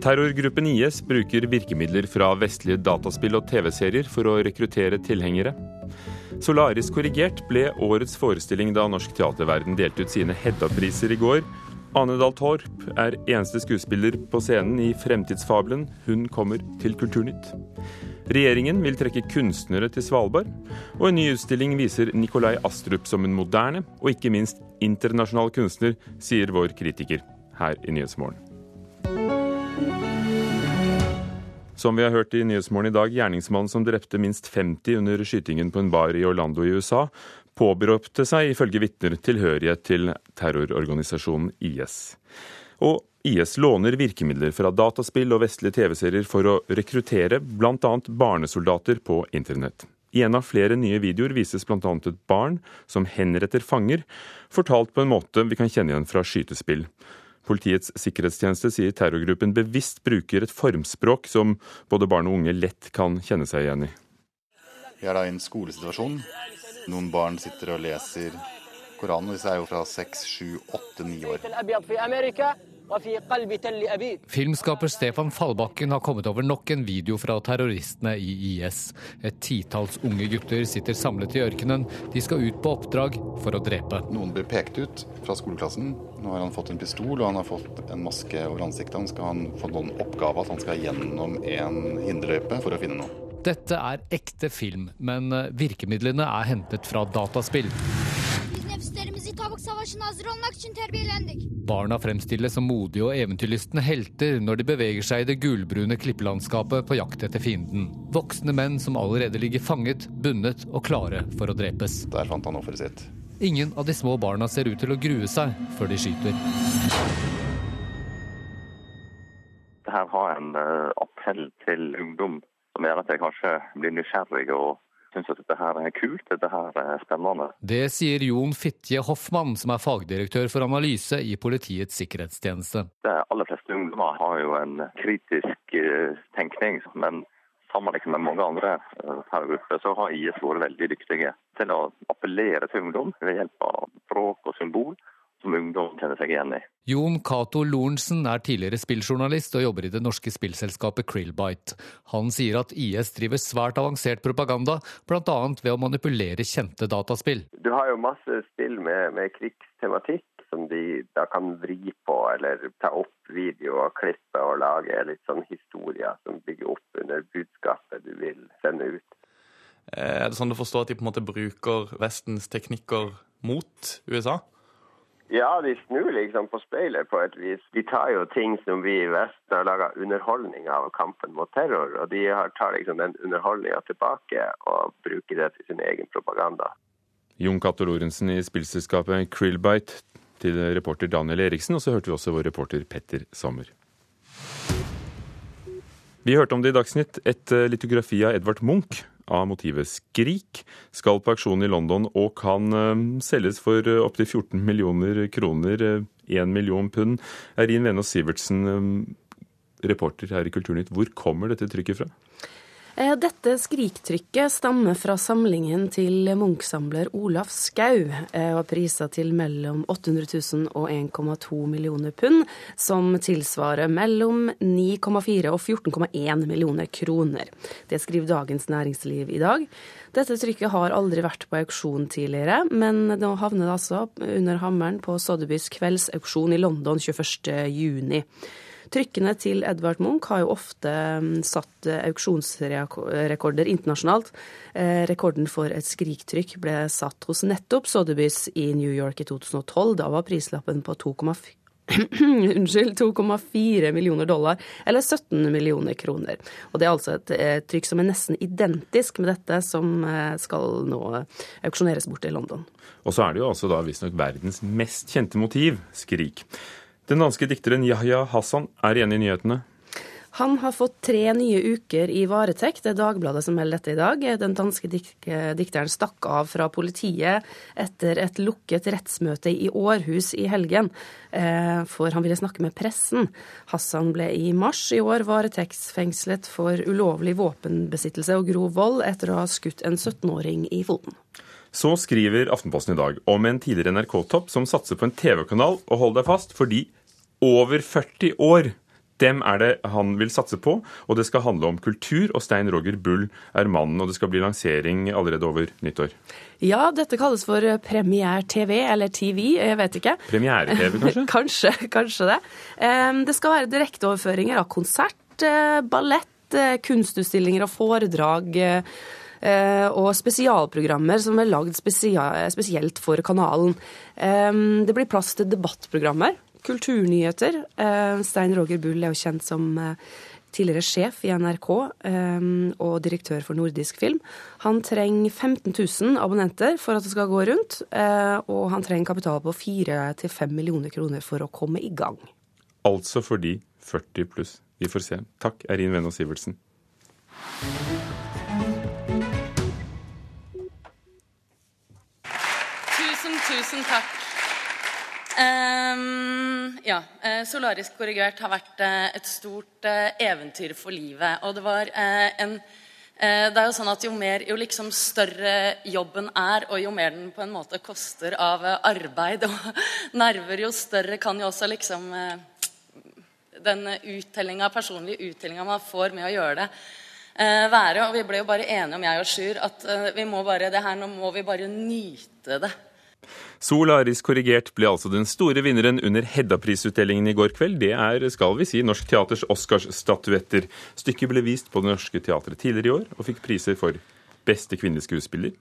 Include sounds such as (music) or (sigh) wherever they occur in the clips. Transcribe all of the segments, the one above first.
Terrorgruppen IS bruker virkemidler fra vestlige dataspill og TV-serier for å rekruttere tilhengere. Solaris korrigert ble årets forestilling da norsk teaterverden delte ut sine Hedda-priser i går. Ane Dahl Torp er eneste skuespiller på scenen i Fremtidsfabelen. Hun kommer til Kulturnytt. Regjeringen vil trekke kunstnere til Svalbard, og en ny utstilling viser Nikolai Astrup som en moderne og ikke minst internasjonal kunstner, sier vår kritiker her i Nyhetsmorgen. Som vi har hørt i Nyhetsmorgen i dag, gjerningsmannen som drepte minst 50 under skytingen på en bar i Orlando i USA, påberopte seg ifølge vitner tilhørighet til terrororganisasjonen IS. Og IS låner virkemidler fra dataspill og vestlige TV-serier for å rekruttere bl.a. barnesoldater på internett. I en av flere nye videoer vises bl.a. et barn som henretter fanger, fortalt på en måte vi kan kjenne igjen fra skytespill. Politiets sikkerhetstjeneste sier terrorgruppen bevisst bruker et formspråk som både barn og unge lett kan kjenne seg igjen i. Vi er da i en skolesituasjon. Noen barn sitter og leser Koranen. Disse er jo fra seks, sju, åtte, ni år. Filmskaper Stefan Fallbakken har kommet over nok en video fra terroristene i IS. Et titalls unge gutter sitter samlet i ørkenen. De skal ut på oppdrag for å drepe. Noen blir pekt ut fra skoleklassen. Nå har han fått en pistol og han har fått en maske over ansiktet. Han skal få noen oppgave at han skal gjennom en hinderløype for å finne noe. Dette er ekte film, men eh, virkemidlene er hentet fra dataspill. Barna fremstilles som modige og eventyrlystne helter når de beveger seg i det gulbrune klippelandskapet på jakt etter fienden. Voksne menn som allerede ligger fanget, bundet og klare for å drepes. Der fant han offeret sitt. Ingen av de små barna ser ut til å grue seg før de skyter. Dette har en uh, appell til ungdom som gjør at jeg kanskje blir nysgjerrig og syns at dette her er kult, dette her er spennende. Det sier Jon Fitje Hoffmann, som er fagdirektør for analyse i Politiets sikkerhetstjeneste. De aller fleste ungdommer har jo en kritisk uh, tenkning, men sammenlignet med mange andre terrorgrupper, så har IS vært veldig dyktige til å appellere til ungdom ved hjelp av språk og symbol som ungdom kjenner seg igjen i. Jon Cato Lorentzen er tidligere spilljournalist og jobber i det norske spillselskapet Krillbite. Han sier at IS driver svært avansert propaganda, bl.a. ved å manipulere kjente dataspill. Du har jo masse spill med, med krigstematikk som de da kan vri på, eller ta opp video og klippe og lage litt sånn historier som bygger opp under budskapet du vil sende ut. Er det sånn du forstår at de på en måte bruker Vestens teknikker mot USA? Ja, de snur liksom på speilet på et vis. De tar jo ting som vi i Vesten har laga underholdning av kampen mot terror, og de tar liksom den underholdninga tilbake og bruker det til sin egen propaganda. Jon Cato Lorentzen i spillselskapet Krillbite til reporter Daniel Eriksen, og så hørte vi også vår reporter Petter Sommer. Vi hørte om det i Dagsnytt, et litografi av Edvard Munch av motivet Skrik skal på auksjon i London og kan uh, selges for uh, opptil 14 millioner kroner, uh, 1 million pund. Eirin Venås Sivertsen, reporter her i Kulturnytt, hvor kommer dette trykket fra? Dette skriktrykket stammer fra samlingen til Munch-samler Olaf Skau, og priser til mellom 800 000 og 1,2 millioner pund, som tilsvarer mellom 9,4 og 14,1 millioner kroner. Det skriver Dagens Næringsliv i dag. Dette trykket har aldri vært på auksjon tidligere, men nå havner det altså under hammeren på Sotheby's kveldsauksjon i London 21.6. Trykkene til Edvard Munch har jo ofte mm, satt auksjonsrekorder internasjonalt. Rekorden for et skriktrykk ble satt hos nettopp Sotheby's i New York i 2012. Da var prislappen på 2,4 (clears throat) Unnskyld, 2,4 millioner dollar, eller 17 millioner kroner. Og Det er altså et, et trykk som er nesten identisk med dette som skal nå auksjoneres bort i London. Og så er det jo altså da visstnok verdens mest kjente motiv, skrik. Den danske dikteren Yahya Hassan er igjen i nyhetene. Han har fått tre nye uker i varetekt. Det er Dagbladet som melder dette i dag. Den danske dikteren stakk av fra politiet etter et lukket rettsmøte i Århus i helgen, for han ville snakke med pressen. Hassan ble i mars i år varetektsfengslet for ulovlig våpenbesittelse og grov vold etter å ha skutt en 17-åring i foten. Så skriver Aftenposten i dag om en tidligere NRK-topp som satser på en TV-kanal, og hold deg fast, fordi over 40 år Dem er det han vil satse på, og det skal handle om kultur, og Stein Roger Bull er mannen, og det skal bli lansering allerede over nyttår. Ja, dette kalles for premiere-TV, eller TV, jeg vet ikke. Premiere-TV, (laughs) kanskje? kanskje, kanskje det. Det skal være direkteoverføringer av konsert, eh, ballett, eh, kunstutstillinger og foredrag eh, og spesialprogrammer som er lagd spesielt for kanalen. Det blir plass til debattprogrammer kulturnyheter. Eh, Stein Roger Bull er jo kjent som eh, tidligere sjef i NRK eh, og direktør for Nordisk Film. Han trenger 15 000 abonnenter for at det skal gå rundt, og han trenger kapital på 4-5 millioner kroner for å komme i gang. Altså for de 40 pluss. Vi får se. Takk, Erin Venås Sivertsen. Tusen, tusen takk. Um, ja. Eh, Solarisk korrigert har vært uh, et stort uh, eventyr for livet. Og det var en Det er jo sånn at jo mer, jo liksom større jobben er, og jo mer den på en måte koster av arbeid og (laughs) nerver, jo større kan jo også liksom den uttellinga, personlige uttellinga man får med å gjøre det, være. Og vi ble jo bare enige om, jeg og Sjur, at vi må bare det her, nå må vi bare nyte det. Solaris korrigert ble altså den store vinneren under Hedda-prisutdelingen i går kveld. Det er, skal vi si, Norsk Teaters Oscars-statuetter. Stykket ble vist på Det Norske Teatret tidligere i år og fikk priser for beste kvinnelige skuespiller,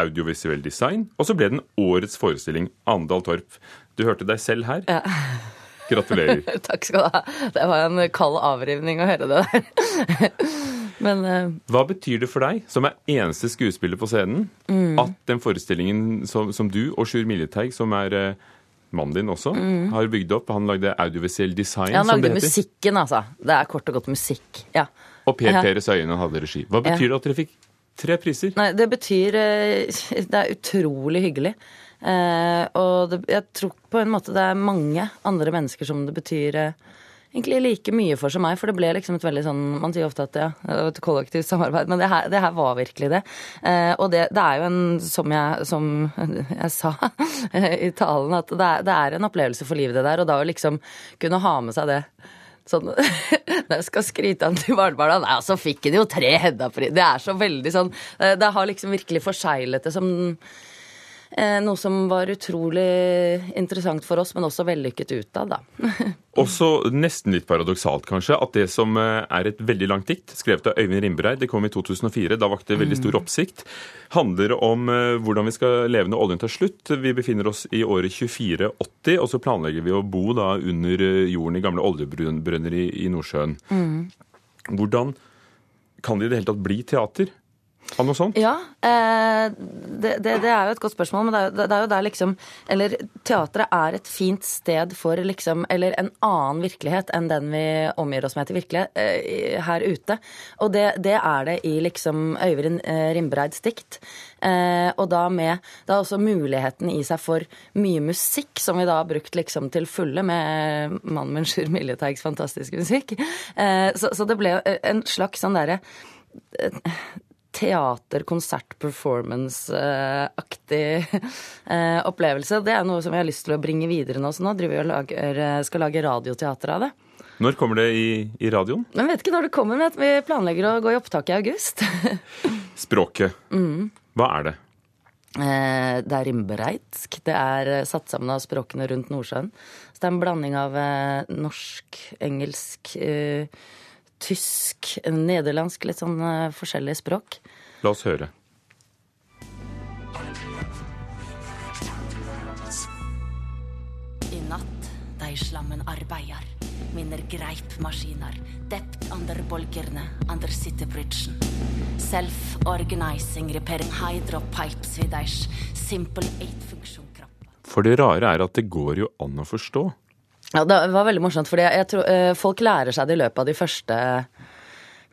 audiovisuell design, og så ble den årets forestilling Andal Torp. Du hørte deg selv her. Ja. Gratulerer. (laughs) Takk skal du ha. Det var en kald avrivning å høre det der. Men, uh... Hva betyr det for deg, som er eneste skuespiller på scenen, mm. at den forestillingen som, som, du og Sjur Miljeteig, som er uh, mannen din også, mm. har bygd opp Han lagde audiovisuell design, ja, han lagde musikken, altså. Det er kort og godt musikk. ja. Og Per Peres Øyene hadde regi. Hva betyr ja. det at dere fikk tre priser? Nei, Det betyr uh, (laughs) Det er utrolig hyggelig. Uh, og det, jeg tror på en måte det er mange andre mennesker som det betyr uh, egentlig like mye for som meg, for det ble liksom et veldig sånn Man sier ofte at ja, et kollektivt samarbeid, men det her, det her var virkelig det. Eh, og det, det, er jo en, som jeg, som jeg sa (laughs) i talen, at det er, det er, en opplevelse for livet, det der. Og da å liksom kunne ha med seg det sånn (laughs) Når jeg skal skryte av til barnebarna Nei, så fikk han jo tre Hedda-priser. Det er så veldig sånn eh, Det har liksom virkelig forseglet det som noe som var utrolig interessant for oss, men også vellykket utad, da. (laughs) også nesten litt paradoksalt, kanskje, at det som eh, er et veldig langt dikt, skrevet av Øyvind Rimbereid, det kom i 2004, da vakte det veldig stor mm. oppsikt, handler om eh, hvordan vi skal leve når oljen tar slutt. Vi befinner oss i året 2480, og så planlegger vi å bo da under jorden i gamle oljebrønner i, i Nordsjøen. Mm. Hvordan kan det i det hele tatt bli teater? Av noe sånt? Ja, eh, det, det, det, er jo et godt spørsmål. Men det er, jo, det er jo der liksom Eller teatret er et fint sted for liksom Eller en annen virkelighet enn den vi omgir oss med til virkelighet eh, her ute. Og det, det, er det i liksom Øyvind eh, Rimbreids dikt. og da med Da også muligheten i seg for mye musikk, som vi da har brukt liksom til fulle med mannen min Sjur Miljøteigs fantastiske musikk. så, så det ble en slags sånn derre teater, konsert, performance-aktig eh, opplevelse. Det er noe som jeg har lyst til å bringe videre nå, så nå driver vi og lager, eh, skal lage radioteater av det. Når kommer det i, i radioen? Jeg vet ikke når det kommer, men vi planlegger å gå i opptak i august. (laughs) Språket. Mm. Hva er det? Eh, det er rimbereitsk. Det er satt sammen av språkene rundt Nordsjøen. Så det er en blanding av norsk, engelsk tysk, nederlandsk, litt sånn uh, forskjellige språk. La oss høre. I natt, de slammen arbeider, minner greipmaskiner, dept under bolgerne, under sittebridgen. Self-organizing, repairing hydropipes with simple eight-funksjon For det rare er at det går jo an å forstå. Ja, Det var veldig morsomt, fordi jeg tror eh, folk lærer seg det i løpet av de første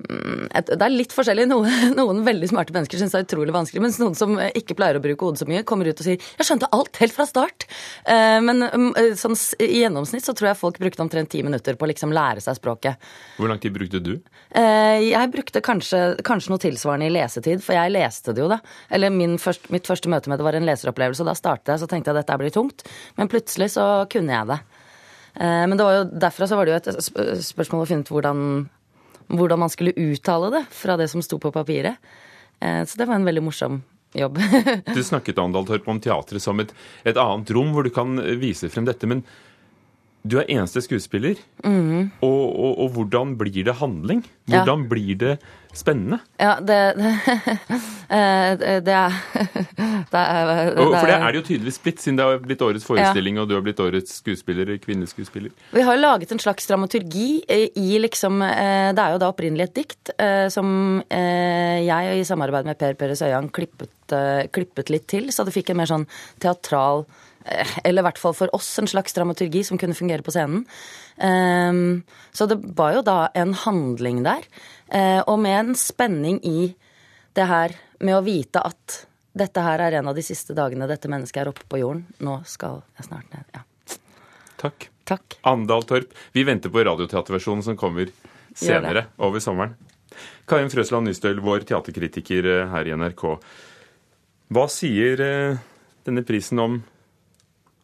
mm, det er litt forskjellig. Noen, (laughs) noen veldig smarte mennesker syns det er utrolig vanskelig, mens noen som ikke pleier å bruke hodet så mye, kommer ut og sier 'jeg skjønte alt helt fra start'. Eh, men mm, eh, sånn, i gjennomsnitt så tror jeg folk brukte omtrent ti minutter på å liksom lære seg språket. Hvor lang tid brukte du? Jeg brukte kanskje, kanskje noe tilsvarende i lesetid, for jeg leste det jo da. Eller først, mitt første møte med det var en leseropplevelse, og da startet jeg så tenkte jeg at dette blir tungt. Men plutselig så kunne jeg det. Eh, men det var jo, derfra så var det jo et spørsmål å finne ut hvordan, hvordan man skulle uttale det fra det som sto på papiret. Eh, så det var en veldig morsom jobb. (laughs) du snakket Andal Torp, om teatret som et, et, annet rom hvor du kan vise frem dette. Men du er eneste skuespiller. Mm. Og, og, og, hvordan blir det handling? Hvordan ja. blir det spennende? Ja, det (laughs) Det, eh, det er, (laughs) det er det For det er det jo tydeligvis blitt, siden det har blitt årets forestilling, ja. og du har blitt årets skuespiller, kvinnelig skuespiller. Vi har jo laget en slags dramaturgi i liksom eh, Det er jo da opprinnelig et dikt eh, som jeg i samarbeid med Per Peres Øyan klippet, klippet litt til, så det fikk en mer sånn teatral Eh, eller i hvert fall for oss en slags dramaturgi som kunne fungere på scenen. Um, så det var jo da en handling der. Uh, og med en spenning i det her med å vite at dette her er en av de siste dagene dette mennesket er oppe på jorden. Nå skal jeg snart ned. Ja. Takk. Takk. Andal Torp, vi venter på radioteaterversjonen som kommer senere over sommeren. Karin Frøsland Nystøl, vår teaterkritiker eh, her i NRK. Hva sier denne prisen om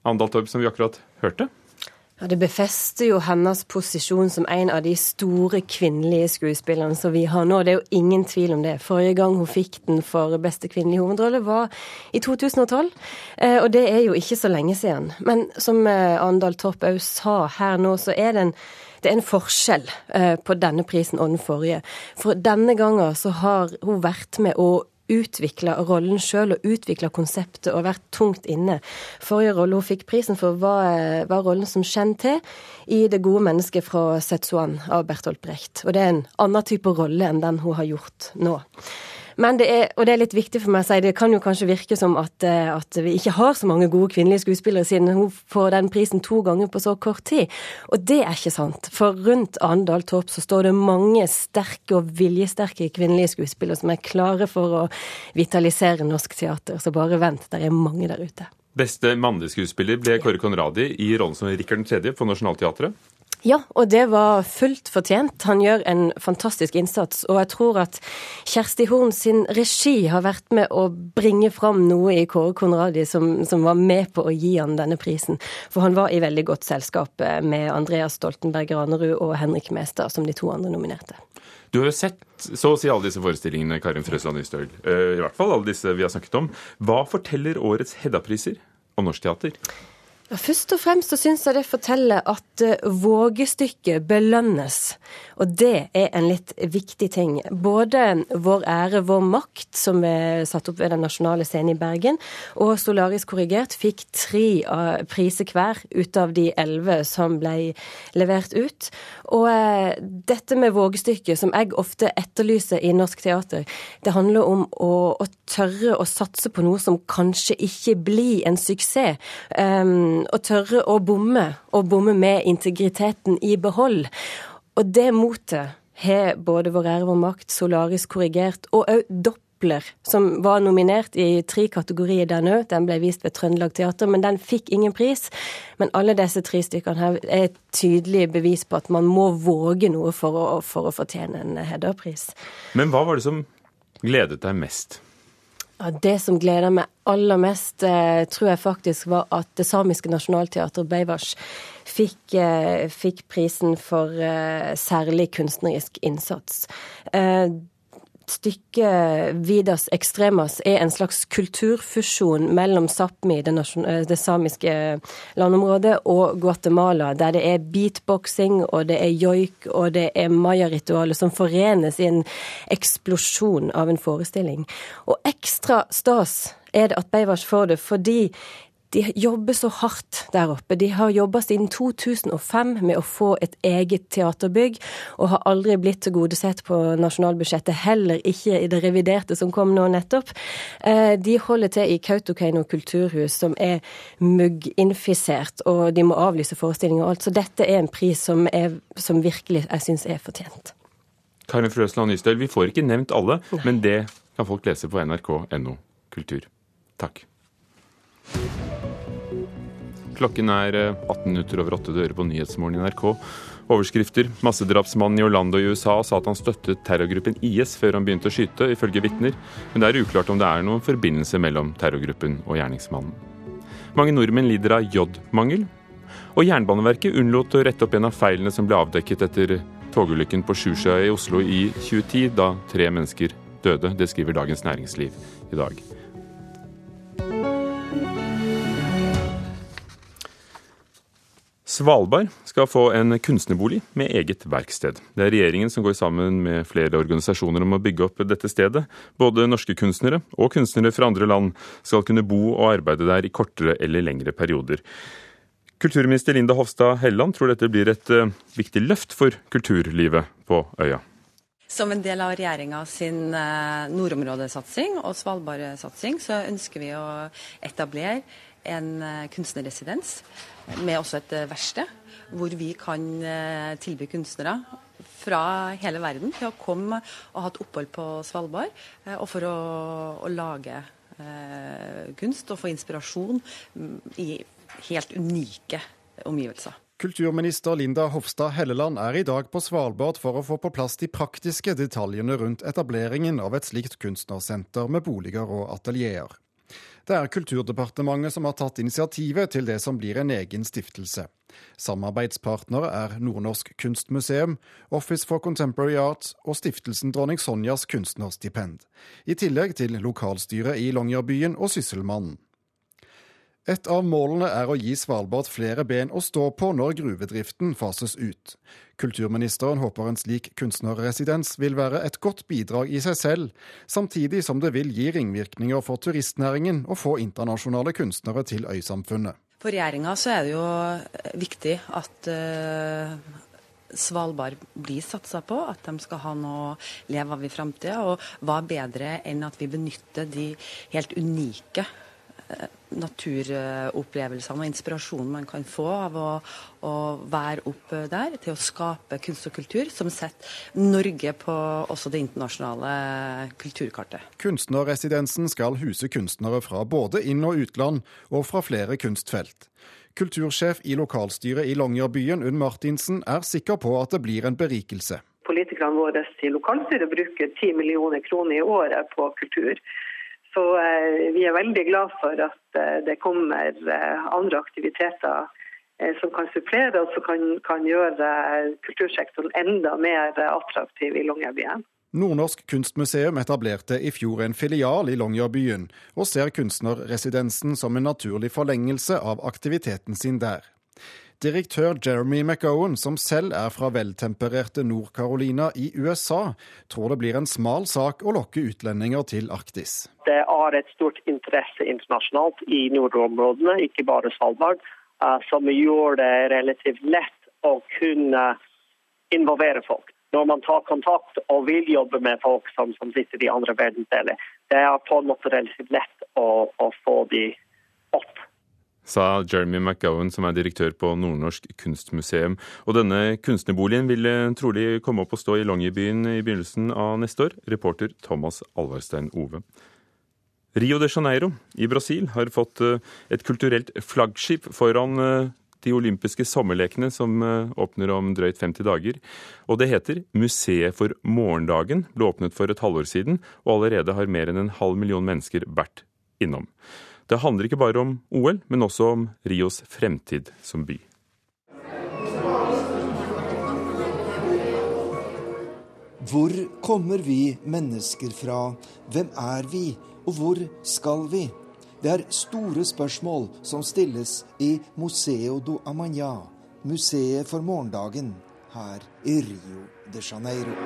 Andal Torp, som vi akkurat hørte? Ja, Det befester jo hennes posisjon som en av de store kvinnelige skuespillerne som vi har nå. Det er jo ingen tvil om det. Forrige gang hun fikk den for beste kvinnelige hovedrolle, var i 2012. Eh, og det er jo ikke så lenge siden. Men som eh, Andal Torp òg sa her nå, så er det en det er en forskjell eh, på denne prisen og den forrige. For denne gangen så har hun vært med å utvikla rollen sjøl og utvikla konseptet og vært tungt inne. Forrige rolle hun fikk prisen for, var, var rollen som til i Det gode mennesket fra Setsuan av Bertolt Brecht. Og det er en annen type rolle enn den hun har gjort nå. Men det er, og det er litt viktig for meg å si, det kan jo kanskje virke som at, eh, at, vi ikke har så mange gode kvinnelige skuespillere, siden hun får den prisen to ganger på så kort tid. Og det er ikke sant. For rundt Andal Torp så står det mange sterke og viljesterke kvinnelige skuespillere som er klare for å vitalisere norsk teater. Så bare vent, det er mange der ute. Beste mannlige skuespiller ble Kåre Conradi i rollen som Rikard 3. på Nationaltheatret. Ja, og det var fullt fortjent. Han gjør en fantastisk innsats. Og jeg tror at Kjersti Horn sin regi har vært med å bringe fram noe i Kåre Konradi som, som, var med på å gi han denne prisen. For han var i veldig godt selskap eh, med Andreas Stoltenberg Ranerud og Henrik Mestad som de to andre nominerte. Du har jo sett så å si alle disse forestillingene, Karin Frøsland Ystøl. Eh, I hvert fall alle disse vi har snakket om. Hva forteller årets Hedda-priser om norsk teater? Først og fremst så syns jeg det forteller at uh, vågestykket belønnes. Og det er en litt viktig ting. Både Vår ære, vår makt, som er satt opp ved Den nasjonale scenen i Bergen, og Solaris korrigert fikk tre uh, priser hver ut av de elleve som ble levert ut. Og uh, dette med vågestykket, som jeg ofte etterlyser i norsk teater, det handler om å, å tørre å satse på noe som kanskje ikke blir en suksess. Um, å tørre å bomme, og bomme med integriteten i behold. Og det motet har både Vår ære, vår makt, Solaris korrigert, og òg Doppler, som var nominert i tre kategorier den òg. Den ble vist ved Trøndelag Teater, men den fikk ingen pris. Men alle disse tre stykkene her er et tydelig bevis på at man må våge noe for å, for å fortjene en Hedda-pris. Men hva var det som gledet deg mest? Ja, Det som gleder meg aller mest, eh, tror jeg faktisk var at det samiske nasjonalteatret Beivars fikk, eh, fikk prisen for eh, særlig kunstnerisk innsats. Stykket Vidas Extremas er en slags kulturfusjon mellom Sápmi, det, eh, det, samiske landområdet, og Guatemala, der det er beatboxing, og det er joik, og det er maya-ritualer som forenes i en eksplosjon av en forestilling. Og ekstra stas er det at Beivars får det fordi de jobber så hardt der oppe. De har jobba siden 2005 med å få et eget teaterbygg, og har aldri blitt tilgodesett på nasjonalbudsjettet, heller ikke i det reviderte som kom nå nettopp. Eh, de holder til i Kautokeino kulturhus, som er mugginfisert, og de må avlyse forestillinger og alt. Så dette er en pris som, er, som virkelig jeg syns er fortjent. Karin Frøsland Nystøl, vi får ikke nevnt alle, Nei. men det kan folk lese på nrk.no kultur. Takk. Klokken er 18 eh, minutter over åtte. dører på Nyhetsmorgen i NRK. Overskrifter. Massedrapsmannen i Orlando i USA sa at han støttet terrorgruppen IS før han begynte å skyte, ifølge vitner. Men det er uklart om det er noen forbindelse mellom terrorgruppen og gjerningsmannen. Mange nordmenn lider av jodmangel. Og Jernbaneverket unnlot å rette opp en av feilene som ble avdekket etter togulykken på Sjusjøya i Oslo i 2010, da tre mennesker døde. Det skriver Dagens Næringsliv i dag. Svalbard skal få en kunstnerbolig med eget verksted. Det er regjeringen som går sammen med flere organisasjoner om å bygge opp dette stedet. Både norske kunstnere og kunstnere fra andre land skal kunne bo og arbeide der i kortere eller lengre perioder. Kulturminister Linda Hofstad Helleland tror dette blir et uh, viktig løft for kulturlivet på øya. Som en del av regjeringa sin uh, nordområdesatsing og Svalbard-satsing, så ønsker vi å etablere en uh, kunstnerresidens med også et verksted, hvor vi kan tilby kunstnere fra hele verden til å komme og ha et opphold på Svalbard, og for å, å lage kunst og få inspirasjon mm, i helt unike omgivelser. Kulturminister Linda Hofstad Helleland er i dag på Svalbard for å få på plass de praktiske detaljene rundt etableringen av et slikt kunstnersenter med boliger og atelierer. Det er Kulturdepartementet som har tatt initiativet til det som blir en egen stiftelse. Samarbeidspartnere er Nordnorsk kunstmuseum, Office for Contemporary Art og stiftelsen Dronning Sonjas kunstnerstipend, i tillegg til lokalstyret i Longyearbyen og Sysselmannen. Et av målene er å gi Svalbard flere ben å stå på når gruvedriften fases ut. Kulturministeren håper en slik kunstnerresidens vil være et godt bidrag i seg selv, samtidig som det vil gi ringvirkninger for turistnæringen og få internasjonale kunstnere til øysamfunnet. For regjeringa så er det jo viktig at uh, Svalbard blir satsa på, at de skal ha noe å leve av i framtida. Og hva bedre enn at vi benytter de helt unike naturopplevelsene og inspirasjonen man kan få av å, å, være oppe der, til å skape kunst og kultur som setter Norge på også det internasjonale kulturkartet. Kunstnerresidensen skal huse kunstnere fra både inn- og utland, og fra flere kunstfelt. Kultursjef i lokalstyret i Longyearbyen, Unn Martinsen, er sikker på at det blir en berikelse. Politikerne våre i lokalstyret bruker 10 millioner kroner i året på kultur. Så eh, vi er veldig glad for at eh, det kommer eh, andre aktiviteter som kan supplere og som kan, kan gjøre kultursektoren enda mer attraktiv i Longyearbyen. Nordnorsk kunstmuseum etablerte i fjor en filial i Longyearbyen, og ser kunstnerresidensen som en naturlig forlengelse av aktiviteten sin der. Direktør Jeremy McGowan, som selv er fra veltempererte Nord-Carolina i USA, tror det blir en smal sak å lokke utlendinger til Arktis. Det er et stort interesse internasjonalt i nordområdene, ikke bare Svalbard, eh, som gjør det relativt lett å kunne involvere folk. Når man tar kontakt og vil jobbe med folk som, som sitter i andre verdensdeler, det er på en måte relativt lett å, å få de sa Jeremy McGowan, som er direktør på Nordnorsk kunstmuseum. Og denne kunstnerboligen vil eh, trolig komme opp og stå i Longyearbyen i begynnelsen av neste år. Reporter Thomas Alvarstein Ove. Rio de Janeiro i Brasil har fått eh, et kulturelt flaggskip foran eh, de olympiske sommerlekene som åpner om drøyt 50 dager. Og det heter Museet for morgendagen, ble åpnet for et halvår siden, og allerede har mer enn en halv million mennesker vært innom. Det handler ikke bare om OL, men også om Rios fremtid som by. Hvor kommer vi mennesker fra? Hvem er vi, og hvor skal vi? Det er store spørsmål som stilles i Museo do Amanhã, museet for morgendagen, her i Rio de Janeiro.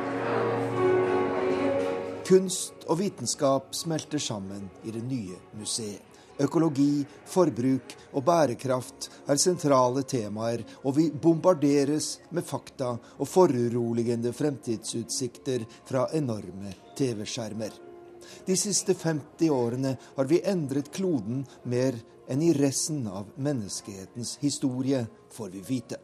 Kunst og vitenskap smelter sammen i det nye museet. Økologi, forbruk og bærekraft er sentrale temaer, og vi bombarderes med fakta og foruroligende fremtidsutsikter fra enorme TV-skjermer. De siste 50 årene har vi endret kloden mer enn i resten av menneskehetens historie, får vi vite.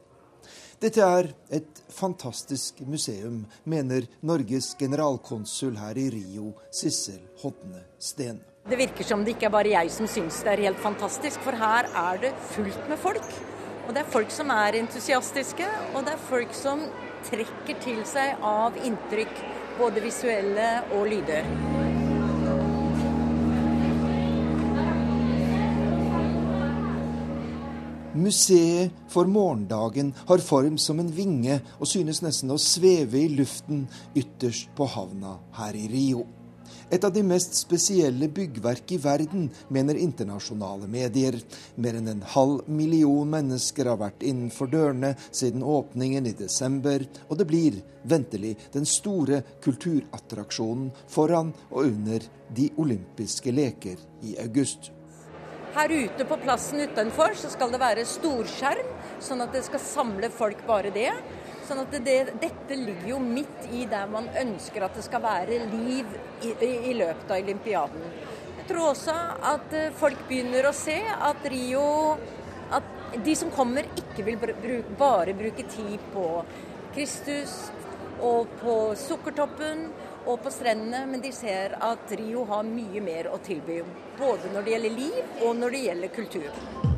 Dette er et fantastisk museum, mener Norges generalkonsul her i Rio, Sissel Hodne Steen. Det virker som det ikke er bare jeg som syns det er helt fantastisk, for her er det fullt med folk. Og det er folk som er entusiastiske, og det er folk som trekker til seg av inntrykk, både visuelle og lyder. Museet for morgendagen har form som en vinge og synes nesten å sveve i luften ytterst på havna her i Rio. Et av de mest spesielle byggverk i verden, mener internasjonale medier. Mer enn en halv million mennesker har vært innenfor dørene siden åpningen i desember, og det blir ventelig den store kulturattraksjonen foran og under de olympiske leker i august. Her ute på plassen utenfor så skal det være storskjerm, sånn at det skal samle folk bare det. Sånn at det, dette ligger jo midt i der man ønsker at det skal være liv i, i løpet av olympiaden. Jeg tror også at eh, folk begynner å se at Rio At de som kommer, ikke vil bruke, bare bruke tid på Kristus og på Sukkertoppen og på strendene, men de ser at Rio har mye mer å tilby. Både når det gjelder liv og når det gjelder kultur.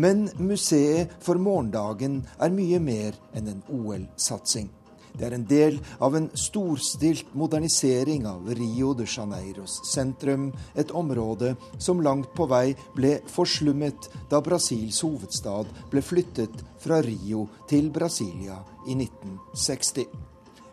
Men museet for morgendagen er mye mer enn en OL-satsing. Det er en del av en storstilt modernisering av Rio de Janeiros sentrum, et område som langt på vei ble forslummet da Brasils hovedstad ble flyttet fra Rio til Brasilia i 1960.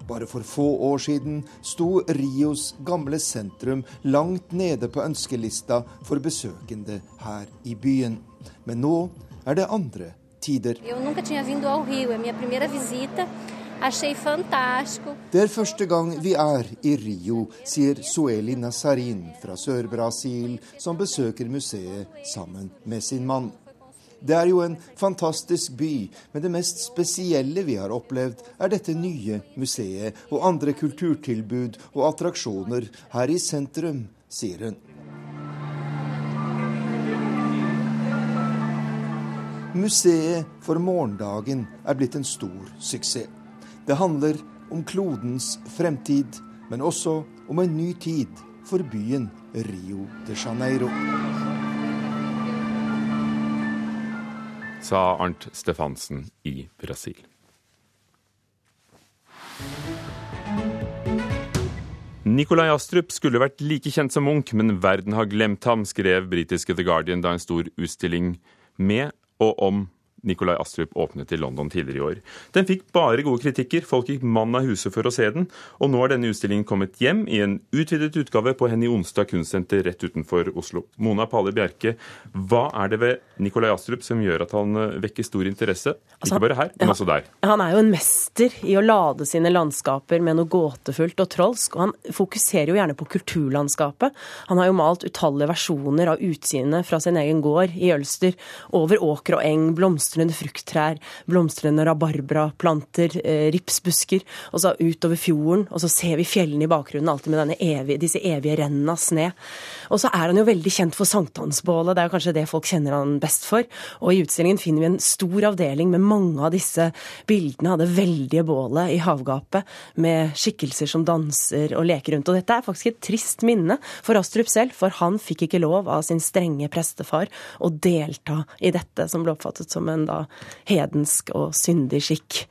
Bare for få år siden sto Rios gamle sentrum langt nede på ønskelista for besøkende her i byen. Men nå er det andre tider. Det er første gang vi er i Rio, sier Sueli Nazarin fra Sør-Brasil, som besøker museet sammen med sin mann. Det er jo en fantastisk by, men det mest spesielle vi har opplevd, er dette nye museet og andre kulturtilbud og attraksjoner her i sentrum, sier hun. Museet for morgendagen er blitt en stor suksess. Det handler om klodens fremtid, men også om en ny tid for byen Rio de Janeiro. Sa Arnt Stefansen i Brasil. Nikolai Astrup skulle vært like kjent som Munch, men verden har glemt ham, skrev britiske The Guardian da en stor utstilling med og om Nikolai Astrup åpnet i London tidligere i år. Den fikk bare gode kritikker, folk gikk mann av huset for å se den, og nå er denne utstillingen kommet hjem i en utvidet utgave på Henny Onsdag kunstsenter rett utenfor Oslo. Mona Pale Bjerke, hva er det ved Nikolai Astrup som gjør at han eh, vekker stor interesse? Altså, Ikke bare her, men også der. Han er jo en mester i å lade sine landskaper med noe gåtefullt og trolsk, og han fokuserer jo gjerne på kulturlandskapet. Han har jo malt utallige versjoner av utsynet fra sin egen gård i Ølster, over åker og eng, blomster blomstrende frukttrær, blomstrende rabarbraplanter, eh, ripsbusker. Og så utover fjorden, og så ser vi fjellene i bakgrunnen, alltid med evige, disse evige rennene av sne. Og så er han jo veldig kjent for sankthansbålet, det er jo kanskje det folk kjenner han best for. Og i utstillingen finner vi en stor avdeling med mange av disse bildene av det veldige bålet i havgapet, med skikkelser som danser og leker rundt. Og dette er faktisk et trist minne for Astrup selv, for han fikk ikke lov av sin strenge prestefar å delta i dette, som ble oppfattet som en da hedensk og syndig skikk.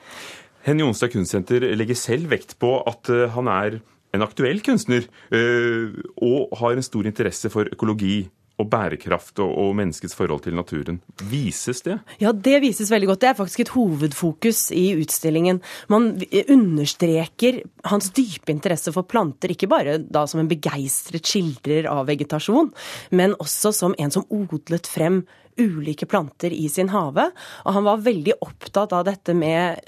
Hen Jonstad Kunstsenter legger selv vekt på at eh, han er en aktuell kunstner, eh, og har en stor interesse for økologi og bærekraft og, og, menneskets forhold til naturen. Vises det? Ja, det vises veldig godt. Det er faktisk et hovedfokus i utstillingen. Man understreker hans dype interesse for planter, ikke bare da som en begeistret skildrer av vegetasjon, men også som en som odlet frem ulike planter i sin hage. Og han var veldig opptatt av dette med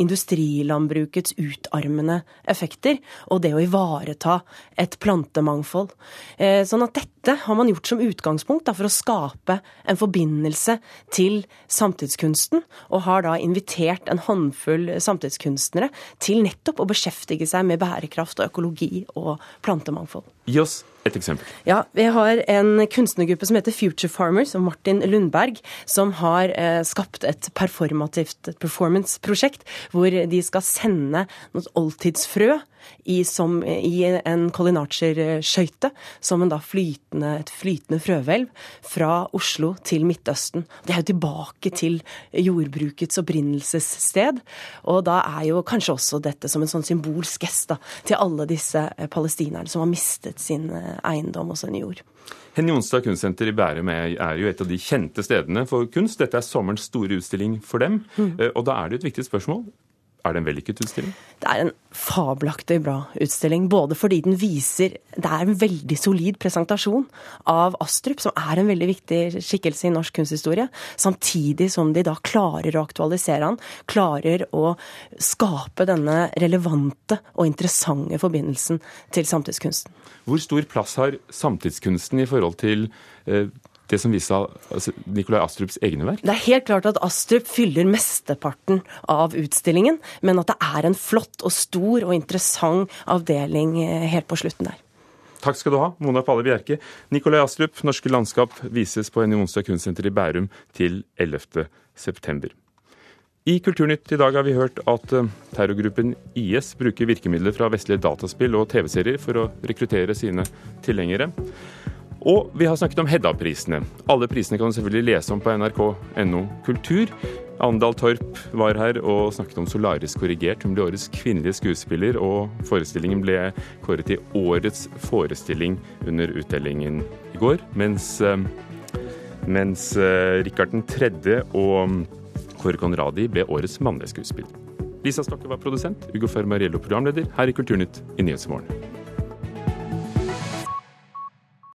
industrilandbrukets utarmende effekter, og det å ivareta et plantemangfold. Eh, sånn at dette har man gjort som utgangspunkt da, for å skape en forbindelse til samtidskunsten, og har da invitert en håndfull samtidskunstnere til nettopp å beskjeftige seg med bærekraft og økologi og plantemangfold. Gi oss et eksempel. Ja, Vi har en kunstnergruppe som heter Future Farmers, og Martin Lundberg, som har eh, skapt et performativt performance-prosjekt hvor de skal sende noen oldtidsfrø i, som, i en Kolinatsjer-skøyte som en da flytende, et flytende frøhvelv fra Oslo til Midtøsten. Det er jo tilbake til jordbrukets opprinnelsessted. Og da er jo kanskje også dette som en sånn symbolsk gest da, til alle disse palestinerne som har mistet sin eiendom og sin jord. Henny Onstad kunstsenter i Bærum er jo et av de kjente stedene for kunst. Dette er sommerens store utstilling for dem. Mm. Eh, og da er det et viktig spørsmål. Er det en vellykket utstilling? Det er en fabelaktig bra utstilling. Både fordi den viser Det er en veldig solid presentasjon av Astrup, som er en veldig viktig skikkelse i norsk kunsthistorie. Samtidig som de da klarer å aktualisere han. Klarer å skape denne relevante og interessante forbindelsen til samtidskunsten. Hvor stor plass har samtidskunsten i forhold til eh, det som viser seg altså, Nikolai Astrups egne verk? Det er helt klart at Astrup fyller mesteparten av utstillingen, men at det er en flott og stor og interessant avdeling eh, helt på slutten der. Takk skal du ha, Mona Palle Bjerke. Nikolai Astrup, Norske landskap vises på Henny Onsdag kunstsenter i Bærum til 11. september. I Kulturnytt i dag har vi hørt at eh, terrorgruppen IS bruker virkemidler fra vestlige dataspill og TV-serier for å rekruttere sine tilhengere. Og vi har snakket om Hedda-prisene. Alle prisene kan du selvfølgelig lese om på nrk.no kultur. Andal Torp var her og snakket om Solaris korrigert. Hun ble årets kvinnelige skuespiller, og forestillingen ble kåret til årets forestilling under utdelingen i går. Mens, eh, mens eh, Rikard 3. og Kåre Conradi ble årets mannlige skuespiller. Lisa Stokke var produsent, Ugo Fermariello programleder, her i Kulturnytt i Nyhetsmorgen.